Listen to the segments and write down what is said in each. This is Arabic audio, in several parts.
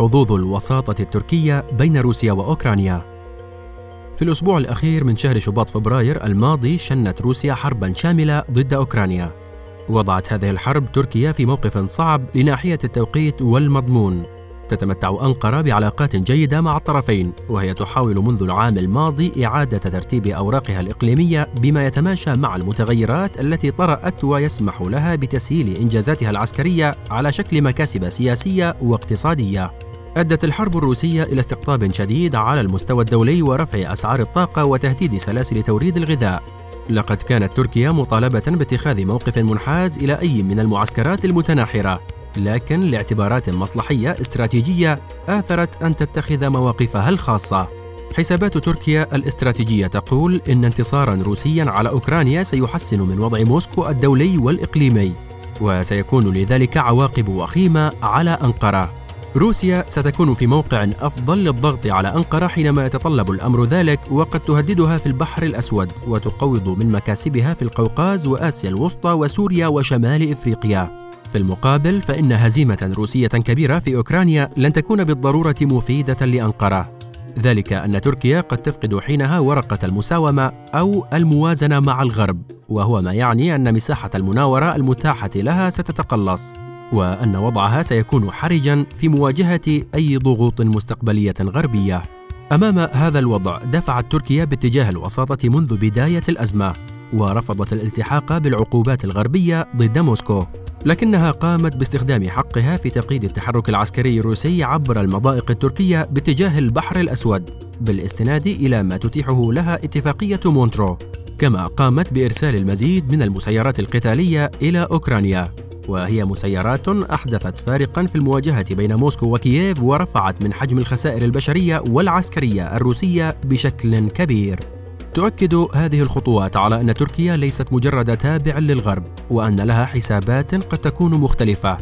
حظوظ الوساطة التركية بين روسيا وأوكرانيا. في الأسبوع الأخير من شهر شباط فبراير الماضي شنت روسيا حربا شاملة ضد أوكرانيا. وضعت هذه الحرب تركيا في موقف صعب لناحية التوقيت والمضمون. تتمتع أنقرة بعلاقات جيدة مع الطرفين وهي تحاول منذ العام الماضي إعادة ترتيب أوراقها الإقليمية بما يتماشى مع المتغيرات التي طرأت ويسمح لها بتسهيل إنجازاتها العسكرية على شكل مكاسب سياسية واقتصادية. أدت الحرب الروسية إلى استقطاب شديد على المستوى الدولي ورفع أسعار الطاقة وتهديد سلاسل توريد الغذاء. لقد كانت تركيا مطالبة باتخاذ موقف منحاز إلى أي من المعسكرات المتناحرة لكن لاعتبارات مصلحية استراتيجية آثرت أن تتخذ مواقفها الخاصة. حسابات تركيا الاستراتيجية تقول إن انتصارا روسيا على أوكرانيا سيحسن من وضع موسكو الدولي والإقليمي وسيكون لذلك عواقب وخيمة على أنقرة. روسيا ستكون في موقع أفضل للضغط على أنقرة حينما يتطلب الأمر ذلك وقد تهددها في البحر الأسود وتقوض من مكاسبها في القوقاز وآسيا الوسطى وسوريا وشمال إفريقيا. في المقابل فإن هزيمة روسية كبيرة في أوكرانيا لن تكون بالضرورة مفيدة لأنقرة. ذلك أن تركيا قد تفقد حينها ورقة المساومة أو الموازنة مع الغرب وهو ما يعني أن مساحة المناورة المتاحة لها ستتقلص. وأن وضعها سيكون حرجا في مواجهة أي ضغوط مستقبلية غربية. أمام هذا الوضع دفعت تركيا باتجاه الوساطة منذ بداية الأزمة، ورفضت الالتحاق بالعقوبات الغربية ضد موسكو. لكنها قامت باستخدام حقها في تقييد التحرك العسكري الروسي عبر المضائق التركية باتجاه البحر الأسود بالاستناد إلى ما تتيحه لها اتفاقية مونترو كما قامت بإرسال المزيد من المسيرات القتالية إلى أوكرانيا وهي مسيرات أحدثت فارقا في المواجهة بين موسكو وكييف ورفعت من حجم الخسائر البشرية والعسكرية الروسية بشكل كبير. تؤكد هذه الخطوات على أن تركيا ليست مجرد تابع للغرب، وأن لها حسابات قد تكون مختلفة،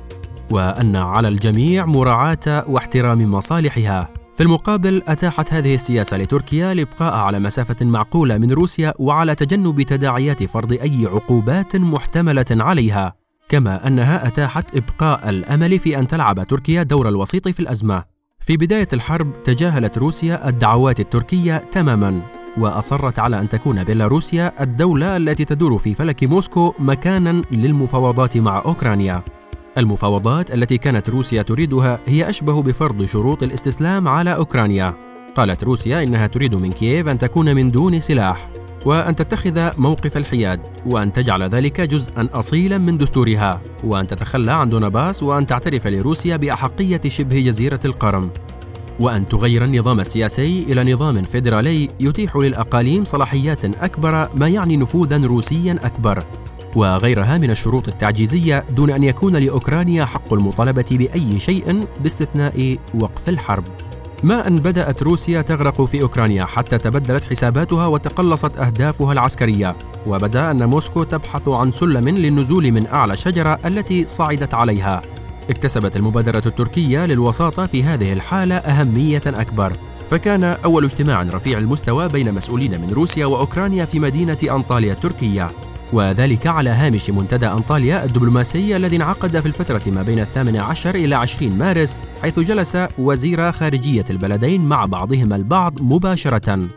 وأن على الجميع مراعاة واحترام مصالحها. في المقابل أتاحت هذه السياسة لتركيا الإبقاء على مسافة معقولة من روسيا وعلى تجنب تداعيات فرض أي عقوبات محتملة عليها كما أنها أتاحت إبقاء الأمل في أن تلعب تركيا دور الوسيط في الأزمة. في بداية الحرب تجاهلت روسيا الدعوات التركية تماما وأصرت على أن تكون بيلاروسيا الدولة التي تدور في فلك موسكو مكانا للمفاوضات مع أوكرانيا. المفاوضات التي كانت روسيا تريدها هي أشبه بفرض شروط الاستسلام على أوكرانيا. قالت روسيا إنها تريد من كييف أن تكون من دون سلاح وأن تتخذ موقف الحياد وأن تجعل ذلك جزءا أصيلا من دستورها وأن تتخلى عن دونباس وأن تعترف لروسيا بأحقية شبه جزيرة القرم. وأن تغير النظام السياسي إلى نظام فيدرالي يتيح للأقاليم صلاحيات أكبر ما يعني نفوذا روسيا أكبر. وغيرها من الشروط التعجيزية دون أن يكون لأوكرانيا حق المطالبة بأي شيء باستثناء وقف الحرب. ما أن بدأت روسيا تغرق في أوكرانيا حتى تبدلت حساباتها وتقلصت أهدافها العسكرية. وبدأ أن موسكو تبحث عن سلم للنزول من أعلى الشجرة التي صعدت عليها. اكتسبت المبادرة التركية للوساطة في هذه الحالة أهمية أكبر. فكان أول اجتماع رفيع المستوى بين مسؤولين من روسيا وأوكرانيا في مدينة أنطاليا التركية. وذلك على هامش منتدى أنطاليا الدبلوماسي الذي انعقد في الفترة ما بين الثامن عشر إلى عشرين مارس حيث جلس وزير خارجية البلدين مع بعضهما البعض مباشرة.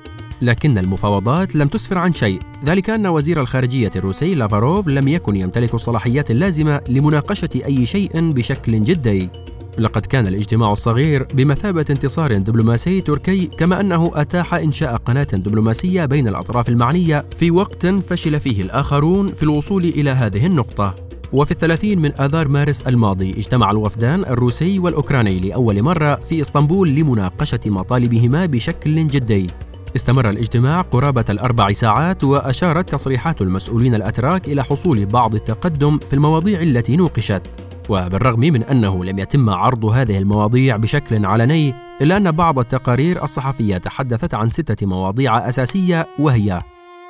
لكن المفاوضات لم تسفر عن شيء ذلك أن وزير الخارجية الروسي لافاروف لم يكن يمتلك الصلاحيات اللازمة لمناقشة أي شيء بشكل جدي. لقد كان الاجتماع الصغير بمثابة انتصار دبلوماسي تركي كما أنه أتاح إنشاء قناة دبلوماسية بين الأطراف المعنية في وقت فشل فيه الآخرون في الوصول إلى هذه النقطة. وفي الثلاثين من آذار مارس الماضي اجتمع الوفدان الروسي والأوكراني لأول مرة في إسطنبول لمناقشة مطالبهما بشكل جدي. استمر الاجتماع قرابة الأربع ساعات وأشارت تصريحات المسؤولين الأتراك إلى حصول بعض التقدم في المواضيع التي نوقشت. وبالرغم من أنه لم يتم عرض هذه المواضيع بشكل علني إلا أن بعض التقارير الصحفية تحدثت عن ستة مواضيع أساسية وهي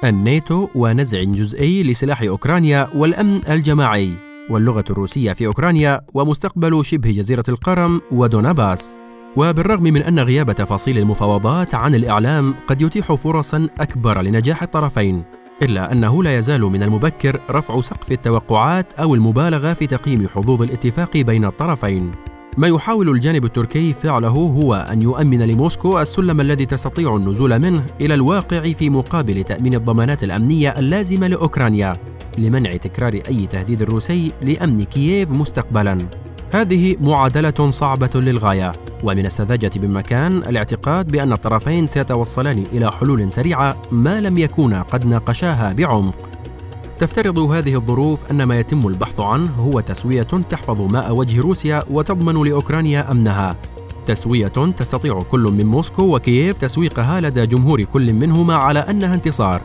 الناتو ونزع جزئي لسلاح أوكرانيا والأمن الجماعي واللغة الروسية في أوكرانيا ومستقبل شبه جزيرة القرم ودوناباس وبالرغم من أن غياب تفاصيل المفاوضات عن الإعلام قد يتيح فرصا أكبر لنجاح الطرفين. إلا أنه لا يزال من المبكر رفع سقف التوقعات أو المبالغة في تقييم حظوظ الاتفاق بين الطرفين. ما يحاول الجانب التركي فعله هو أن يؤمن لموسكو السلم الذي تستطيع النزول منه إلى الواقع في مقابل تأمين الضمانات الأمنية اللازمة لأوكرانيا لمنع تكرار أي تهديد روسي لأمن كييف مستقبلاً. هذه معادلة صعبة للغاية، ومن السذاجة بمكان الاعتقاد بأن الطرفين سيتوصلان إلى حلول سريعة ما لم يكونا قد ناقشاها بعمق. تفترض هذه الظروف أن ما يتم البحث عنه هو تسوية تحفظ ماء وجه روسيا وتضمن لأوكرانيا أمنها. تسوية تستطيع كل من موسكو وكييف تسويقها لدى جمهور كل منهما على أنها انتصار،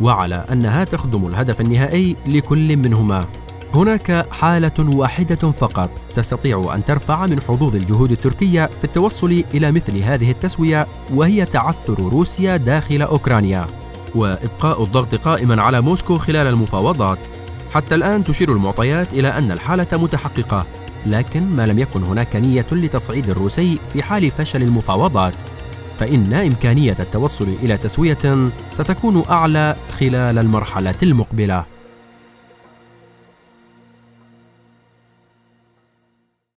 وعلى أنها تخدم الهدف النهائي لكل منهما. هناك حالة واحدة فقط تستطيع أن ترفع من حظوظ الجهود التركية في التوصل إلى مثل هذه التسوية وهي تعثر روسيا داخل أوكرانيا. وإبقاء الضغط قائما على موسكو خلال المفاوضات. حتى الآن تشير المعطيات إلى أن الحالة متحققة لكن ما لم يكن هناك نية لتصعيد الروسي في حال فشل المفاوضات. فإن إمكانية التوصل إلى تسوية ستكون أعلى خلال المرحلة المقبلة.